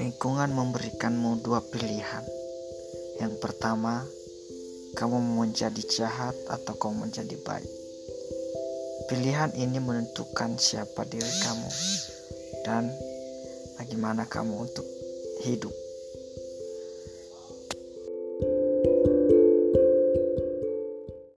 Lingkungan memberikanmu dua pilihan. Yang pertama, kamu menjadi jahat atau kamu menjadi baik. Pilihan ini menentukan siapa diri kamu dan bagaimana kamu untuk hidup.